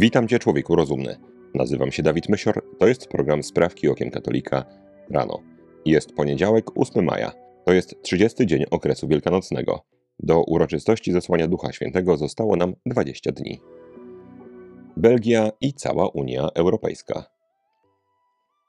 Witam Cię, człowieku rozumny. Nazywam się Dawid Mysior, to jest program Sprawki Okiem Katolika rano. Jest poniedziałek, 8 maja. To jest 30 dzień okresu wielkanocnego. Do uroczystości zesłania Ducha Świętego zostało nam 20 dni. Belgia i cała Unia Europejska.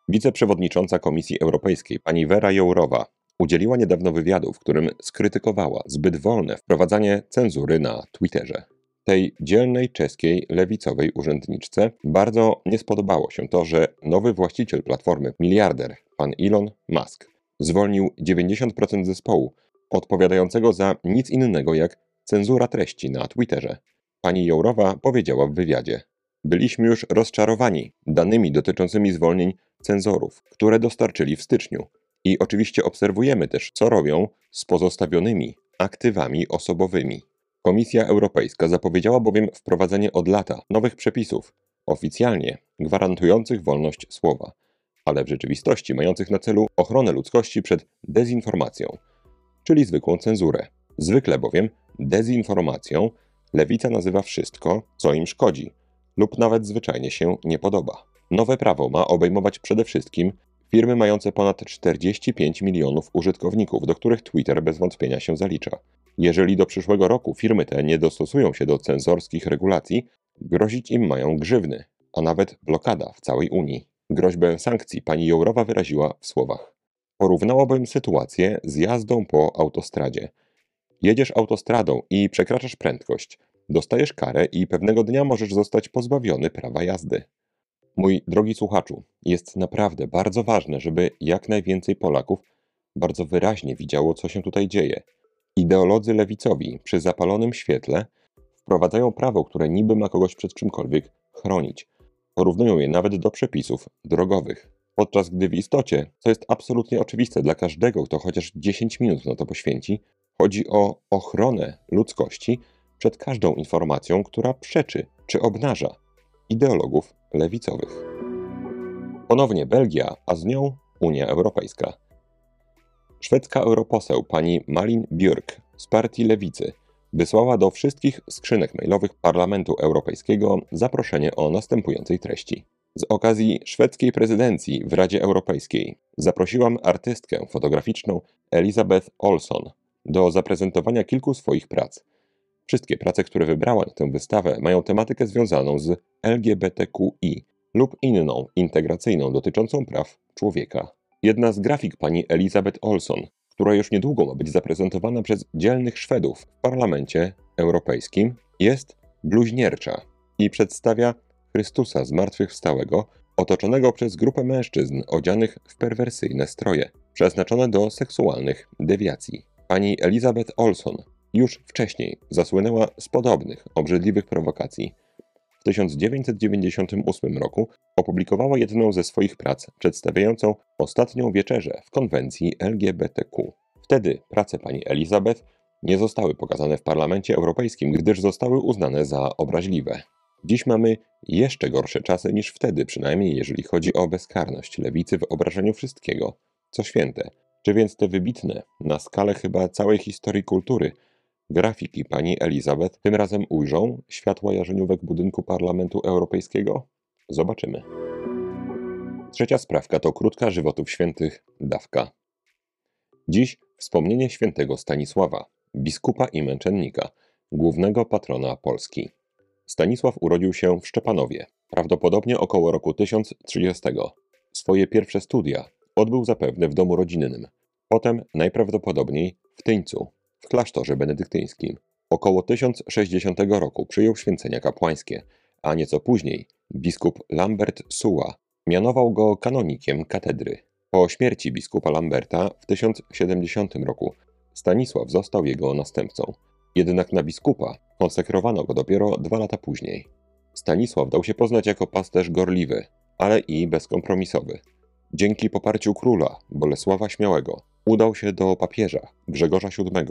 Wiceprzewodnicząca Komisji Europejskiej pani Vera Jourowa udzieliła niedawno wywiadu, w którym skrytykowała zbyt wolne wprowadzanie cenzury na Twitterze. Tej dzielnej czeskiej lewicowej urzędniczce bardzo nie spodobało się to, że nowy właściciel platformy, miliarder, pan Elon Musk, zwolnił 90% zespołu odpowiadającego za nic innego jak cenzura treści na Twitterze. Pani Jourowa powiedziała w wywiadzie: Byliśmy już rozczarowani danymi dotyczącymi zwolnień cenzorów, które dostarczyli w styczniu. I oczywiście obserwujemy też, co robią z pozostawionymi aktywami osobowymi. Komisja Europejska zapowiedziała bowiem wprowadzenie od lata nowych przepisów, oficjalnie gwarantujących wolność słowa, ale w rzeczywistości mających na celu ochronę ludzkości przed dezinformacją, czyli zwykłą cenzurę. Zwykle bowiem dezinformacją lewica nazywa wszystko, co im szkodzi, lub nawet zwyczajnie się nie podoba. Nowe prawo ma obejmować przede wszystkim firmy mające ponad 45 milionów użytkowników, do których Twitter bez wątpienia się zalicza. Jeżeli do przyszłego roku firmy te nie dostosują się do cenzorskich regulacji, grozić im mają grzywny, a nawet blokada w całej Unii. Groźbę sankcji pani Jourowa wyraziła w słowach. Porównałabym sytuację z jazdą po autostradzie. Jedziesz autostradą i przekraczasz prędkość. Dostajesz karę i pewnego dnia możesz zostać pozbawiony prawa jazdy. Mój drogi słuchaczu, jest naprawdę bardzo ważne, żeby jak najwięcej Polaków bardzo wyraźnie widziało, co się tutaj dzieje. Ideolodzy lewicowi przy zapalonym świetle wprowadzają prawo, które niby ma kogoś przed czymkolwiek chronić. Porównują je nawet do przepisów drogowych. Podczas gdy w istocie, co jest absolutnie oczywiste dla każdego, kto chociaż 10 minut na to poświęci, chodzi o ochronę ludzkości przed każdą informacją, która przeczy czy obnaża ideologów lewicowych. Ponownie Belgia, a z nią Unia Europejska. Szwedzka europoseł pani Malin Björk z partii Lewicy wysłała do wszystkich skrzynek mailowych Parlamentu Europejskiego zaproszenie o następującej treści. Z okazji szwedzkiej prezydencji w Radzie Europejskiej zaprosiłam artystkę fotograficzną Elizabeth Olson do zaprezentowania kilku swoich prac. Wszystkie prace, które wybrała na tę wystawę, mają tematykę związaną z LGBTQI lub inną integracyjną dotyczącą praw człowieka. Jedna z grafik pani Elizabeth Olson, która już niedługo ma być zaprezentowana przez dzielnych Szwedów w Parlamencie Europejskim, jest bluźniercza i przedstawia Chrystusa zmartwychwstałego, otoczonego przez grupę mężczyzn odzianych w perwersyjne stroje, przeznaczone do seksualnych dewiacji. Pani Elizabeth Olson już wcześniej zasłynęła z podobnych, obrzydliwych prowokacji. W 1998 roku opublikowała jedną ze swoich prac przedstawiającą ostatnią wieczerzę w konwencji LGBTQ. Wtedy prace pani Elizabeth nie zostały pokazane w Parlamencie Europejskim, gdyż zostały uznane za obraźliwe. Dziś mamy jeszcze gorsze czasy niż wtedy, przynajmniej jeżeli chodzi o bezkarność lewicy w obrażeniu wszystkiego, co święte. Czy więc te wybitne, na skalę chyba całej historii kultury, grafiki pani Elizabeth tym razem ujrzą światła jarzeniówek budynku Parlamentu Europejskiego? Zobaczymy. Trzecia sprawka to krótka żywotów świętych dawka. Dziś wspomnienie świętego Stanisława, biskupa i męczennika, głównego patrona Polski. Stanisław urodził się w Szczepanowie, prawdopodobnie około roku 1030. Swoje pierwsze studia odbył zapewne w domu rodzinnym, potem najprawdopodobniej w Tyńcu, w klasztorze benedyktyńskim. Około 1060 roku przyjął święcenia kapłańskie, a nieco później biskup Lambert Suła mianował go kanonikiem katedry. Po śmierci biskupa Lamberta w 1070 roku Stanisław został jego następcą. Jednak na biskupa konsekrowano go dopiero dwa lata później. Stanisław dał się poznać jako pasterz gorliwy, ale i bezkompromisowy. Dzięki poparciu króla Bolesława Śmiałego udał się do papieża Grzegorza VII,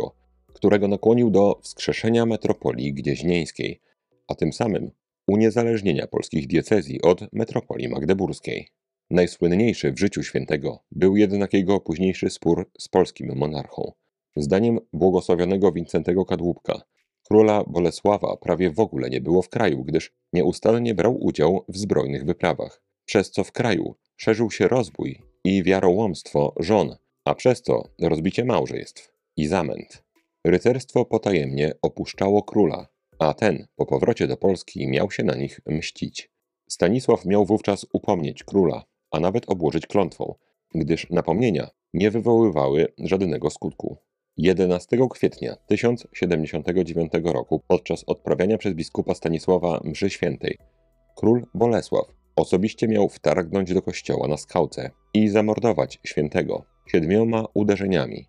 którego nakłonił do wskrzeszenia metropolii gnieźnieńskiej, a tym samym uniezależnienia polskich diecezji od metropolii magdeburskiej. Najsłynniejszy w życiu świętego był jednak jego późniejszy spór z polskim monarchą. Zdaniem błogosławionego Wincentego Kadłubka, Króla Bolesława prawie w ogóle nie było w kraju, gdyż nieustannie brał udział w zbrojnych wyprawach, przez co w kraju szerzył się rozbój i wiarołomstwo żon, a przez to rozbicie małżeństw i zamęt. Rycerstwo potajemnie opuszczało króla, a ten po powrocie do Polski miał się na nich mścić. Stanisław miał wówczas upomnieć króla, a nawet obłożyć klątwą, gdyż napomnienia nie wywoływały żadnego skutku. 11 kwietnia 1079 roku, podczas odprawiania przez biskupa Stanisława mszy świętej, król Bolesław osobiście miał wtargnąć do kościoła na skałce i zamordować świętego siedmioma uderzeniami,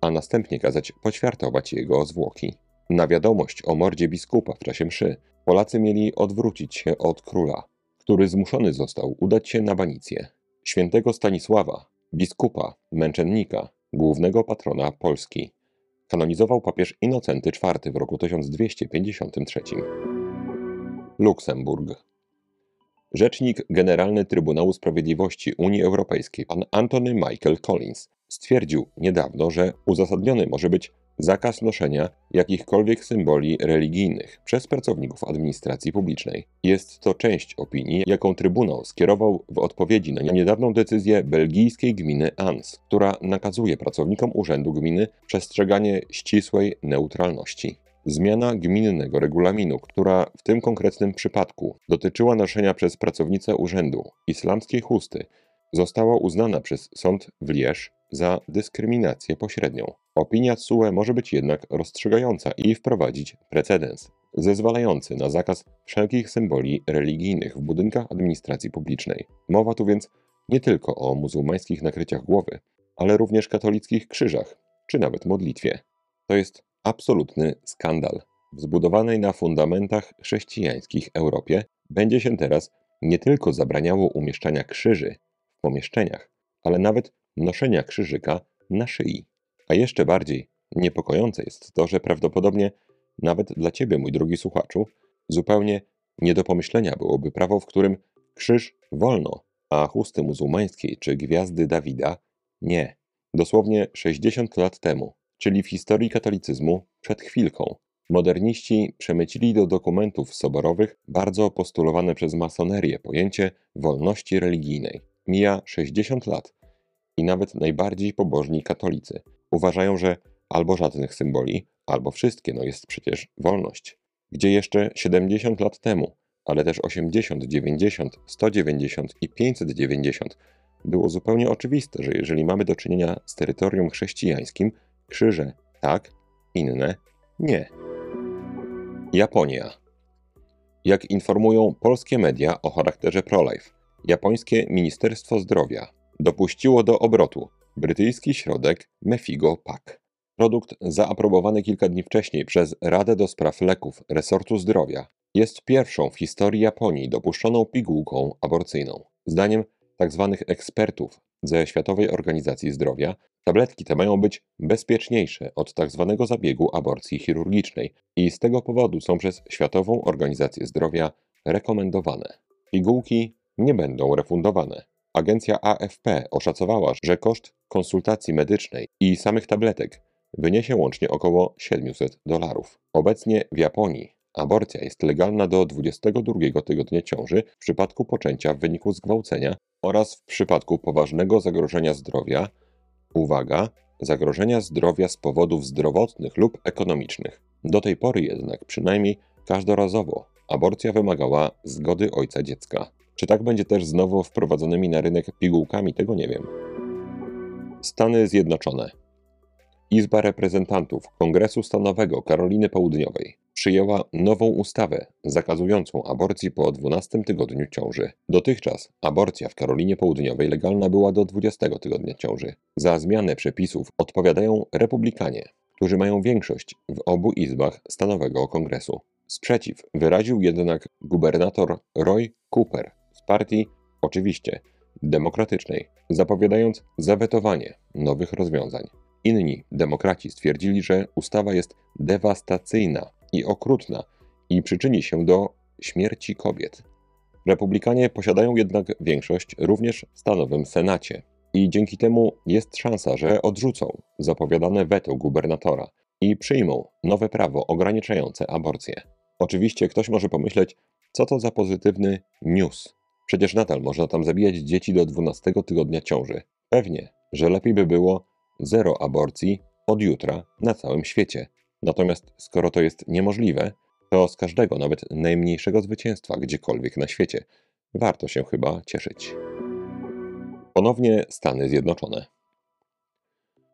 a następnie kazać poćwiartować jego zwłoki. Na wiadomość o mordzie biskupa w czasie mszy Polacy mieli odwrócić się od króla, który zmuszony został udać się na banicję. Świętego Stanisława, biskupa, męczennika, głównego patrona Polski, kanonizował papież Inocenty IV w roku 1253. Luksemburg. Rzecznik Generalny Trybunału Sprawiedliwości Unii Europejskiej, pan Antony Michael Collins, stwierdził niedawno, że uzasadniony może być zakaz noszenia jakichkolwiek symboli religijnych przez pracowników administracji publicznej. Jest to część opinii, jaką Trybunał skierował w odpowiedzi na niedawną decyzję belgijskiej gminy Ans, która nakazuje pracownikom urzędu gminy przestrzeganie ścisłej neutralności. Zmiana gminnego regulaminu, która w tym konkretnym przypadku dotyczyła noszenia przez pracownicę urzędu islamskiej chusty, została uznana przez sąd w Lierz za dyskryminację pośrednią. Opinia TSUE może być jednak rozstrzygająca i wprowadzić precedens, zezwalający na zakaz wszelkich symboli religijnych w budynkach administracji publicznej. Mowa tu więc nie tylko o muzułmańskich nakryciach głowy, ale również katolickich krzyżach, czy nawet modlitwie. To jest absolutny skandal. W zbudowanej na fundamentach chrześcijańskich Europie będzie się teraz nie tylko zabraniało umieszczania krzyży w pomieszczeniach, ale nawet noszenia krzyżyka na szyi. A jeszcze bardziej niepokojące jest to, że prawdopodobnie nawet dla ciebie, mój drogi słuchaczu, zupełnie nie do pomyślenia byłoby prawo, w którym krzyż wolno, a chusty muzułmańskiej czy gwiazdy Dawida nie. Dosłownie 60 lat temu, czyli w historii katolicyzmu przed chwilką, moderniści przemycili do dokumentów soborowych bardzo postulowane przez masonerię pojęcie wolności religijnej. Mija 60 lat i nawet najbardziej pobożni katolicy uważają, że albo żadnych symboli, albo wszystkie, no jest przecież wolność. Gdzie jeszcze 70 lat temu, ale też 80, 90, 190 i 590 było zupełnie oczywiste, że jeżeli mamy do czynienia z terytorium chrześcijańskim, krzyże tak, inne nie. Japonia. Jak informują polskie media o charakterze pro-life, japońskie Ministerstwo Zdrowia dopuściło do obrotu brytyjski środek Mefigo Pack. Produkt zaaprobowany kilka dni wcześniej przez Radę do Spraw Leków Resortu Zdrowia jest pierwszą w historii Japonii dopuszczoną pigułką aborcyjną. Zdaniem tzw. Tak ekspertów ze Światowej Organizacji Zdrowia, tabletki te mają być bezpieczniejsze od tzw. Tak zabiegu aborcji chirurgicznej i z tego powodu są przez Światową Organizację Zdrowia rekomendowane. Pigułki nie będą refundowane. Agencja AFP oszacowała, że koszt konsultacji medycznej i samych tabletek wyniesie łącznie około 700 dolarów. Obecnie w Japonii aborcja jest legalna do 22 tygodnia ciąży w przypadku poczęcia w wyniku zgwałcenia oraz w przypadku poważnego zagrożenia zdrowia, uwaga, zagrożenia zdrowia z powodów zdrowotnych lub ekonomicznych. Do tej pory jednak przynajmniej każdorazowo aborcja wymagała zgody ojca dziecka. Czy tak będzie też z nowo wprowadzonymi na rynek pigułkami, tego nie wiem. Stany Zjednoczone. Izba Reprezentantów Kongresu Stanowego Karoliny Południowej przyjęła nową ustawę zakazującą aborcji po 12 tygodniu ciąży. Dotychczas aborcja w Karolinie Południowej legalna była do 20 tygodnia ciąży. Za zmianę przepisów odpowiadają republikanie, którzy mają większość w obu izbach Stanowego Kongresu. Sprzeciw wyraził jednak gubernator Roy Cooper partii, oczywiście, demokratycznej, zapowiadając zawetowanie nowych rozwiązań. Inni demokraci stwierdzili, że ustawa jest dewastacyjna i okrutna i przyczyni się do śmierci kobiet. Republikanie posiadają jednak większość również w stanowym Senacie i dzięki temu jest szansa, że odrzucą zapowiadane weto gubernatora, i przyjmą nowe prawo ograniczające aborcję. Oczywiście ktoś może pomyśleć, co to za pozytywny news. Przecież nadal można tam zabijać dzieci do 12 tygodnia ciąży. Pewnie, że lepiej by było zero aborcji od jutra na całym świecie. Natomiast skoro to jest niemożliwe, to z każdego, nawet najmniejszego zwycięstwa gdziekolwiek na świecie, warto się chyba cieszyć. Ponownie Stany Zjednoczone.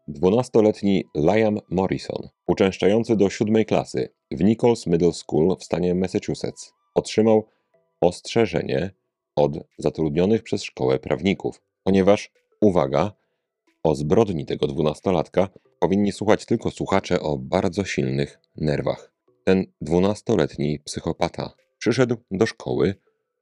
Dwunastoletni Liam Morrison, uczęszczający do siódmej klasy w Nichols Middle School w stanie Massachusetts, otrzymał ostrzeżenie od zatrudnionych przez szkołę prawników, ponieważ, uwaga, o zbrodni tego dwunastolatka powinni słuchać tylko słuchacze o bardzo silnych nerwach. Ten dwunastoletni psychopata przyszedł do szkoły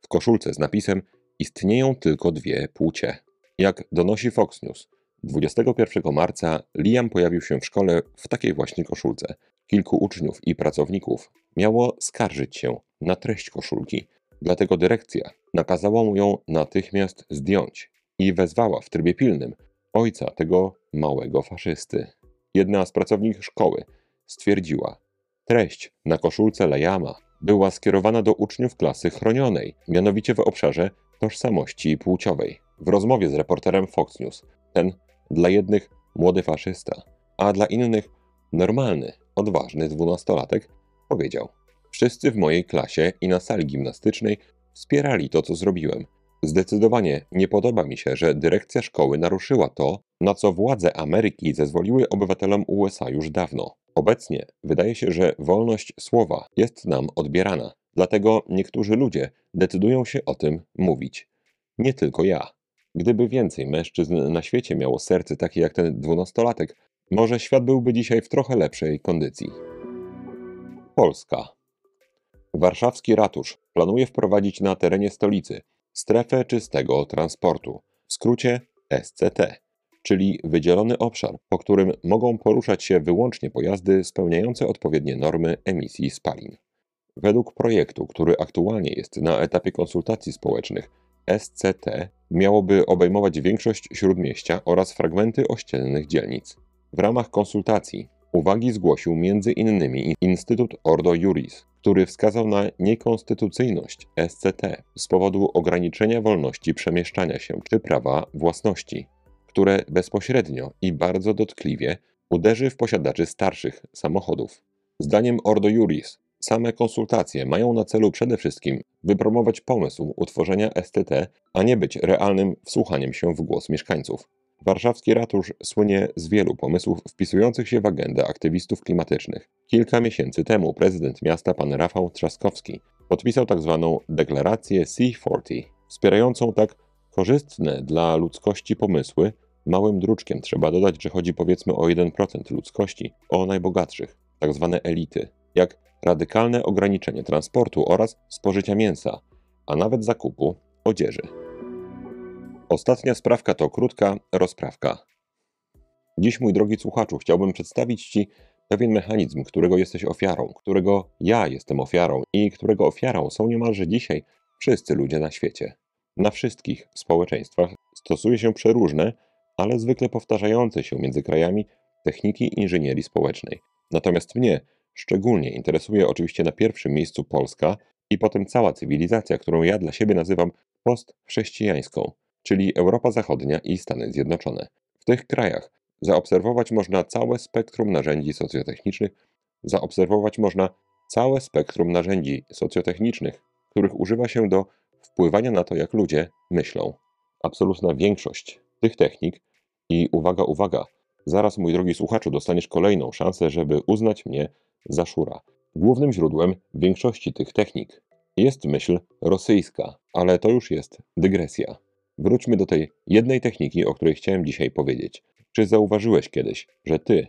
w koszulce z napisem Istnieją tylko dwie płcie. Jak donosi Fox News, 21 marca Liam pojawił się w szkole w takiej właśnie koszulce. Kilku uczniów i pracowników miało skarżyć się na treść koszulki, dlatego dyrekcja nakazała mu ją natychmiast zdjąć i wezwała w trybie pilnym ojca tego małego faszysty. Jedna z pracowników szkoły stwierdziła, treść na koszulce Lejama była skierowana do uczniów klasy chronionej, mianowicie w obszarze tożsamości płciowej. W rozmowie z reporterem Fox News ten dla jednych młody faszysta, a dla innych normalny, odważny dwunastolatek powiedział: Wszyscy w mojej klasie i na sali gimnastycznej wspierali to, co zrobiłem. Zdecydowanie nie podoba mi się, że dyrekcja szkoły naruszyła to, na co władze Ameryki zezwoliły obywatelom USA już dawno. Obecnie wydaje się, że wolność słowa jest nam odbierana, dlatego niektórzy ludzie decydują się o tym mówić. Nie tylko ja. Gdyby więcej mężczyzn na świecie miało serce takie jak ten dwunastolatek, może świat byłby dzisiaj w trochę lepszej kondycji. Polska. Warszawski ratusz planuje wprowadzić na terenie stolicy strefę czystego transportu, w skrócie SCT, czyli wydzielony obszar, po którym mogą poruszać się wyłącznie pojazdy spełniające odpowiednie normy emisji spalin. Według projektu, który aktualnie jest na etapie konsultacji społecznych, SCT miałoby obejmować większość śródmieścia oraz fragmenty ościennych dzielnic. W ramach konsultacji uwagi zgłosił m.in. Instytut Ordo Juris, który wskazał na niekonstytucyjność SCT z powodu ograniczenia wolności przemieszczania się czy prawa własności, które bezpośrednio i bardzo dotkliwie uderzy w posiadaczy starszych samochodów. Zdaniem Ordo Juris Same konsultacje mają na celu przede wszystkim wypromować pomysł utworzenia STT, a nie być realnym wsłuchaniem się w głos mieszkańców. Warszawski ratusz słynie z wielu pomysłów wpisujących się w agendę aktywistów klimatycznych. Kilka miesięcy temu prezydent miasta pan Rafał Trzaskowski podpisał tzw. Tak deklarację C40, wspierającą tak korzystne dla ludzkości pomysły. Małym druczkiem trzeba dodać, że chodzi powiedzmy o 1% ludzkości, o najbogatszych, tzw. Tak elity, jak radykalne ograniczenie transportu oraz spożycia mięsa, a nawet zakupu odzieży. Ostatnia sprawka to krótka rozprawka. Dziś, mój drogi słuchaczu, chciałbym przedstawić Ci pewien mechanizm, którego jesteś ofiarą, którego ja jestem ofiarą i którego ofiarą są niemalże dzisiaj wszyscy ludzie na świecie. Na wszystkich społeczeństwach stosuje się przeróżne, ale zwykle powtarzające się między krajami techniki inżynierii społecznej. Natomiast mnie Szczególnie interesuje oczywiście na pierwszym miejscu Polska i potem cała cywilizacja, którą ja dla siebie nazywam postchrześcijańską, czyli Europa Zachodnia i Stany Zjednoczone. W tych krajach zaobserwować można całe spektrum narzędzi socjotechnicznych, zaobserwować można całe spektrum narzędzi socjotechnicznych, których używa się do wpływania na to, jak ludzie myślą. Absolutna większość tych technik i uwaga, uwaga, zaraz mój drogi słuchaczu dostaniesz kolejną szansę, żeby uznać mnie Zaszura. Głównym źródłem większości tych technik jest myśl rosyjska, ale to już jest dygresja. Wróćmy do tej jednej techniki, o której chciałem dzisiaj powiedzieć. Czy zauważyłeś kiedyś, że ty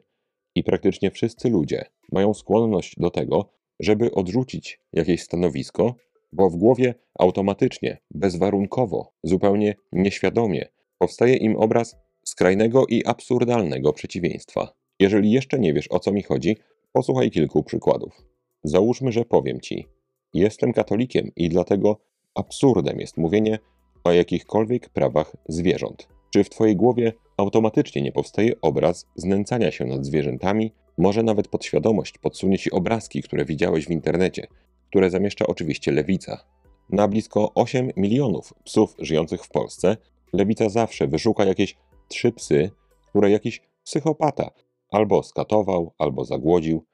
i praktycznie wszyscy ludzie mają skłonność do tego, żeby odrzucić jakieś stanowisko, bo w głowie automatycznie, bezwarunkowo, zupełnie nieświadomie powstaje im obraz skrajnego i absurdalnego przeciwieństwa. Jeżeli jeszcze nie wiesz o co mi chodzi, Posłuchaj kilku przykładów. Załóżmy, że powiem ci: Jestem katolikiem i dlatego absurdem jest mówienie o jakichkolwiek prawach zwierząt. Czy w twojej głowie automatycznie nie powstaje obraz znęcania się nad zwierzętami, Może nawet podświadomość podsunie ci obrazki, które widziałeś w internecie, które zamieszcza oczywiście lewica. Na blisko 8 milionów psów żyjących w Polsce lewica zawsze wyszuka jakieś trzy psy, które jakiś psychopata albo skatował, albo zagłodził.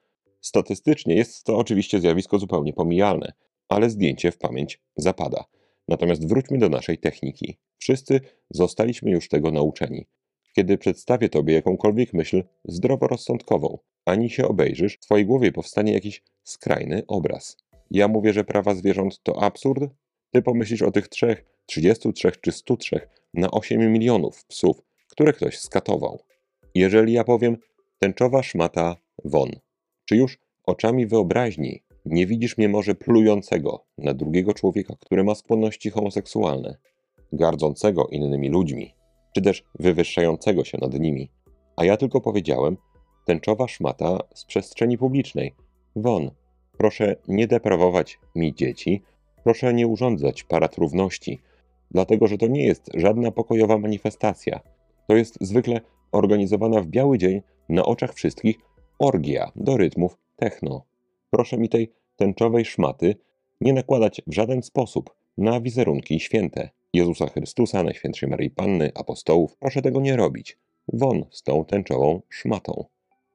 Statystycznie jest to oczywiście zjawisko zupełnie pomijalne, ale zdjęcie w pamięć zapada. Natomiast wróćmy do naszej techniki. Wszyscy zostaliśmy już tego nauczeni. Kiedy przedstawię tobie jakąkolwiek myśl zdroworozsądkową, ani się obejrzysz, w twojej głowie powstanie jakiś skrajny obraz. Ja mówię, że prawa zwierząt to absurd? Ty pomyślisz o tych trzech, 33 czy 103 na 8 milionów psów, które ktoś skatował. Jeżeli ja powiem tęczowa szmata won, czy już oczami wyobraźni nie widzisz mnie może plującego na drugiego człowieka, który ma skłonności homoseksualne, gardzącego innymi ludźmi, czy też wywyższającego się nad nimi, a ja tylko powiedziałem, tęczowa szmata z przestrzeni publicznej. Won, proszę nie deprawować mi dzieci, proszę nie urządzać parad równości, dlatego że to nie jest żadna pokojowa manifestacja. To jest zwykle organizowana w biały dzień na oczach wszystkich orgia do rytmów techno. Proszę mi tej tęczowej szmaty nie nakładać w żaden sposób na wizerunki święte. Jezusa Chrystusa, Najświętszej Maryi Panny, apostołów, proszę tego nie robić. Won z tą tęczową szmatą.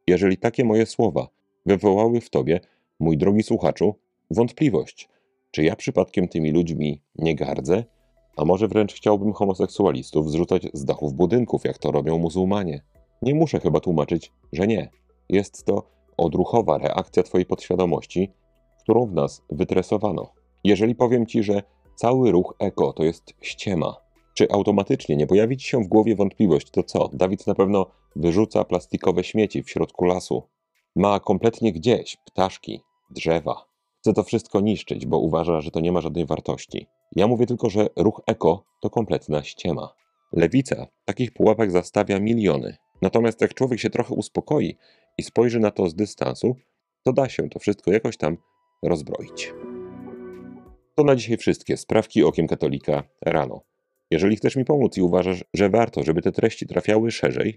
Jeżeli takie moje słowa wywołały w tobie, mój drogi słuchaczu, wątpliwość, czy ja przypadkiem tymi ludźmi nie gardzę, a może wręcz chciałbym homoseksualistów zrzucać z dachów budynków, jak to robią muzułmanie. Nie muszę chyba tłumaczyć, że nie. Jest to odruchowa reakcja Twojej podświadomości, którą w nas wytresowano. Jeżeli powiem Ci, że cały ruch eko to jest ściema, czy automatycznie nie pojawi Ci się w głowie wątpliwość, to co? Dawid na pewno wyrzuca plastikowe śmieci w środku lasu. Ma kompletnie gdzieś ptaszki, drzewa. Chce to wszystko niszczyć, bo uważa, że to nie ma żadnej wartości. Ja mówię tylko, że ruch eko to kompletna ściema. Lewica takich pułapek zastawia miliony. Natomiast jak człowiek się trochę uspokoi i spojrzy na to z dystansu, to da się to wszystko jakoś tam rozbroić. To na dzisiaj wszystkie sprawki okiem katolika rano. Jeżeli chcesz mi pomóc i uważasz, że warto, żeby te treści trafiały szerzej,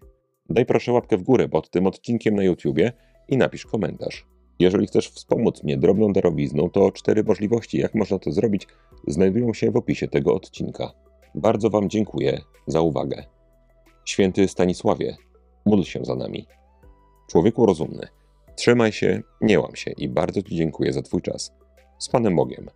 daj proszę łapkę w górę pod tym odcinkiem na YouTubie i napisz komentarz. Jeżeli chcesz wspomóc mnie drobną darowizną, to cztery możliwości, jak można to zrobić, znajdują się w opisie tego odcinka. Bardzo Wam dziękuję za uwagę. Święty Stanisławie, módl się za nami. Człowieku rozumny, trzymaj się, nie łam się i bardzo Ci dziękuję za Twój czas. Z Panem Bogiem.